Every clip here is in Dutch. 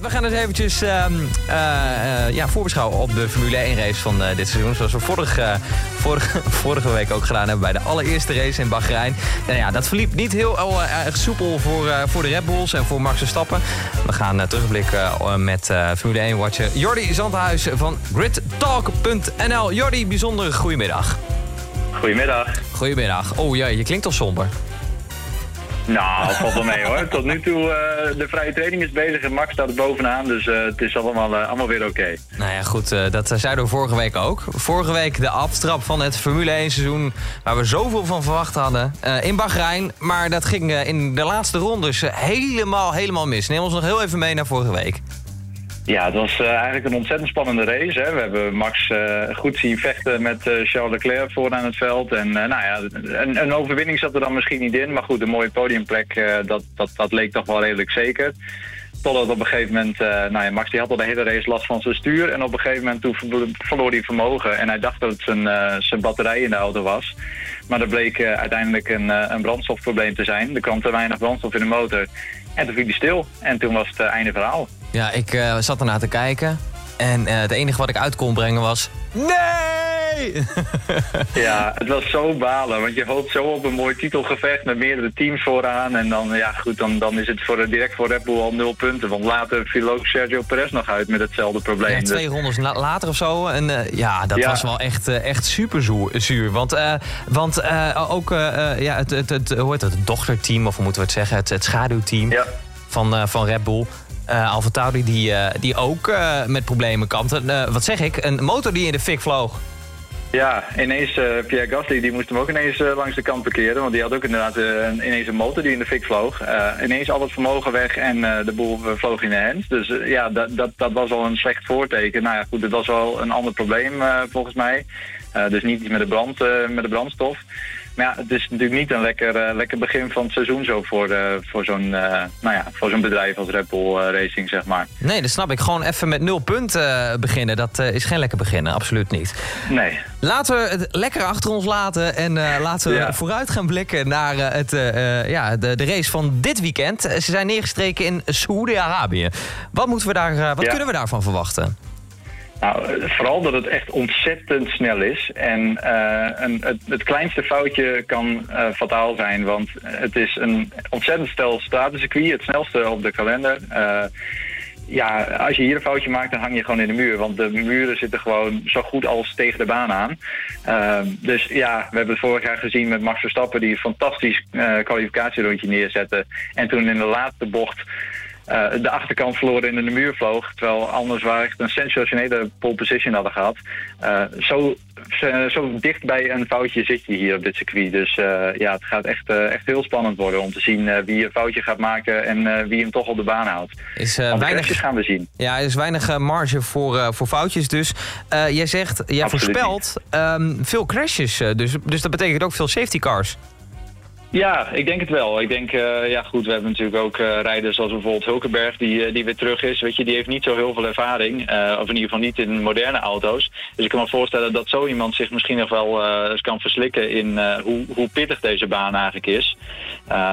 We gaan eens eventjes ehm, eh, eh, ja, voorbeschouwen op de Formule 1 race van eh, dit seizoen. Zoals we vorige, vorige, vorige week ook gedaan hebben bij de allereerste race in Bahrein. Nou ja, dat verliep niet heel erg soepel voor, voor de Red Bulls en voor Max Verstappen. We gaan terugblikken met Formule 1 watcher Jordi Zandhuis van gridtalk.nl. Jordi, bijzonder goedemiddag. Goedemiddag. Goedemiddag. Oh ja, je klinkt al somber. Nou, valt wel mee hoor. Tot nu toe, uh, de vrije training is bezig en Max staat er bovenaan. Dus uh, het is allemaal, uh, allemaal weer oké. Nou ja, goed. dat zeiden we vorige week ook. Vorige week de aftrap van het Formule 1 seizoen... waar we zoveel van verwacht hadden in Bahrein. Maar dat ging in de laatste rondes helemaal, helemaal mis. Neem ons nog heel even mee naar vorige week. Ja, het was uh, eigenlijk een ontzettend spannende race. Hè. We hebben Max uh, goed zien vechten met uh, Charles Leclerc vooraan het veld. En nou ja, een, een, overwinning zat er dan misschien niet in. Maar goed, een mooie podiumplek, dat, dat, dat leek toch wel redelijk zeker. Totdat op een gegeven moment, nou ja, Max die had al de hele race last van zijn stuur. En op een gegeven moment toen verloor hij vermogen. En hij dacht dat het zijn, zijn batterij in de auto was. Maar er bleek uiteindelijk een, een brandstofprobleem te zijn. Er kwam te weinig brandstof in de motor. En toen viel hij stil. En toen was het einde verhaal. Ja, ik uh, zat ernaar te kijken. En uh, het enige wat ik uit kon brengen was... Nee! ja, het was zo balen. Want je hoopt zo op een mooi titelgevecht met meerdere teams vooraan. En dan, ja, goed, dan, dan is het voor, direct voor Red Bull al nul punten. Want later viel ook Sergio Perez nog uit met hetzelfde probleem. Ja, twee dus- rondes later of zo. En uh, ja, dat was wel echt, echt super zuur. Want, want ook ja, het, het, het, hoe heet het, het dochterteam, of hoe moeten we het zeggen? Het, het schaduwteam ja. van, van Red Bull uh, die, uh, die ook uh, met problemen kampt. wat zeg ik? Een motor die in de fik vloog. Ja, ineens Pierre Gasly die moest hem ook ineens langs de kant parkeren. Want die had ook inderdaad ineens een motor die in de fik vloog. ineens al het vermogen weg en de boel vloog in de hand. Dus ja, dat, dat, dat was al een slecht voorteken. Nou ja, goed, het was wel een ander probleem volgens mij. dus niet met de, brand, met de brandstof. Maar ja, het is natuurlijk niet een lekker, uh, lekker begin van het seizoen zo voor, uh, voor zo'n uh, nou ja, voor zo'n bedrijf als Red Bull Racing, zeg maar. Nee, dat snap ik. Gewoon even met nul punten beginnen. Dat is geen lekker beginnen, absoluut niet. Nee. Laten we het lekker achter ons laten en laten we ja. vooruit gaan blikken naar het, ja, de, de race van dit weekend. Ze zijn neergestreken in Saoedi-Arabië. Wat, moeten we daar, wat kunnen we daarvan verwachten? Nou, vooral dat het echt ontzettend snel is. En uh, een, het, het, kleinste foutje kan uh, fataal zijn, want het is een ontzettend stel stratencircuit, het snelste op de kalender. Uh, ja, als je hier een foutje maakt, dan hang je gewoon in de muur. Want de muren zitten gewoon zo goed als tegen de baan aan. dus ja, we hebben het vorig jaar gezien met Max Verstappen... die een fantastisch kwalificatierondje neerzette. En toen in de laatste bocht uh, de achterkant verloren in de muur vloog. Terwijl anders waar echt een sensationele pole position hadden gehad. Uh, zo, zo dicht bij een foutje zit je hier op dit circuit. Dus uh, ja, het gaat echt, echt heel spannend worden om te zien wie een foutje gaat maken en wie hem toch op de baan houdt. Is, weinig gaan we zien. Ja, er is weinig marge voor, voor foutjes. Dus jij zegt, jij voorspelt um, veel crashes. dus, dus dat betekent ook veel safety cars. Ja, ik denk het wel. Ik denk, uh, ja goed, we hebben natuurlijk ook uh, rijders zoals bijvoorbeeld Hulkenberg die, uh, die weer terug is. Weet je, die heeft niet zo heel veel ervaring. of in ieder geval niet in moderne auto's. Dus ik kan me voorstellen dat zo iemand zich misschien nog wel eens kan verslikken in hoe, hoe pittig deze baan eigenlijk is.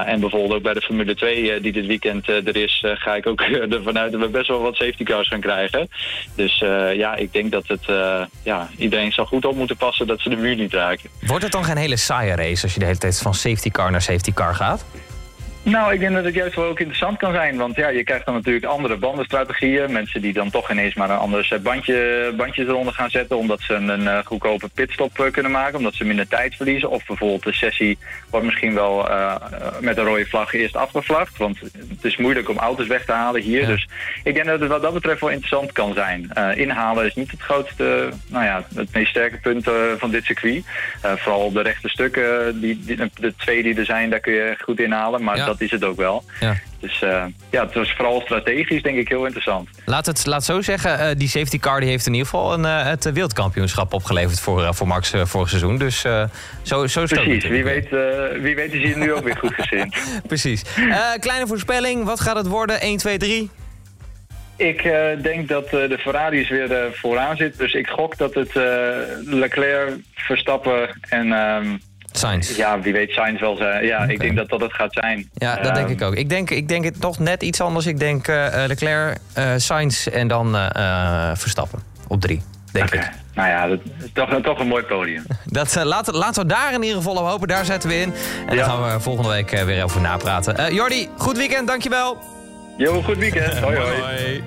en bijvoorbeeld ook bij de Formule 2 die dit weekend er is, ga ik ook ervan uit dat we best wel wat safety cars gaan krijgen. Dus ja, ik denk dat het, ja, iedereen zal goed op moeten passen dat ze de muur niet raken. Wordt het dan geen hele saaie race als je de hele tijd van safety car naar safety car gaat? Nou, ik denk dat het juist wel ook interessant kan zijn. Want ja, je krijgt dan natuurlijk andere bandenstrategieën. Mensen die dan toch ineens maar een ander set bandje, bandjes eronder gaan zetten... omdat ze een, een eh, goedkope pitstop uh, kunnen maken, omdat ze minder tijd verliezen. Of bijvoorbeeld de sessie wordt misschien wel uh, met een rode vlag eerst afgevlagd. Want het is moeilijk om auto's weg te halen hier. Dus ik denk dat het wat dat betreft wel interessant kan zijn. inhalen is niet het grootste, nou ja, het meest sterke punt van dit circuit. vooral op de rechte stukken, die, die, de twee die er zijn, daar kun je goed inhalen. Maar dat is het ook wel. Ja. Dus uh, ja, het was vooral strategisch denk ik heel interessant. Laat het laat zo zeggen, uh, die safety car die heeft in ieder geval een, uh, het wereldkampioenschap opgeleverd voor, voor Max vorig seizoen. Dus zo, zo is Precies, wie weet, wie weet is hij nu ook weer goed gezind. Precies. kleine voorspelling, wat gaat het worden? 1, 2, 3? Ik uh, denk dat uh, de Ferraris weer uh, vooraan zit. Dus ik gok dat het Leclerc, Verstappen en um, Sainz. Ja, wie weet Sainz wel zijn. Ja, ik denk dat dat het gaat zijn. Ja, dat denk Ehm, ik ook. Ik denk, ik denk het toch net iets anders. Ik denk eh, Leclerc, eh Sainz en dan eh, eh, Verstappen op drie. Denk ik. Nou ja, dat is toch, toch een mooi podium. Dat, eh, laten, laten we daar in ieder geval op hopen. Daar zetten we in. En Ja. dan gaan we volgende week eh, weer over napraten. Eh Jordi, goed weekend. Dankjewel. Jo, goed weekend. hoi. hoi. hoi.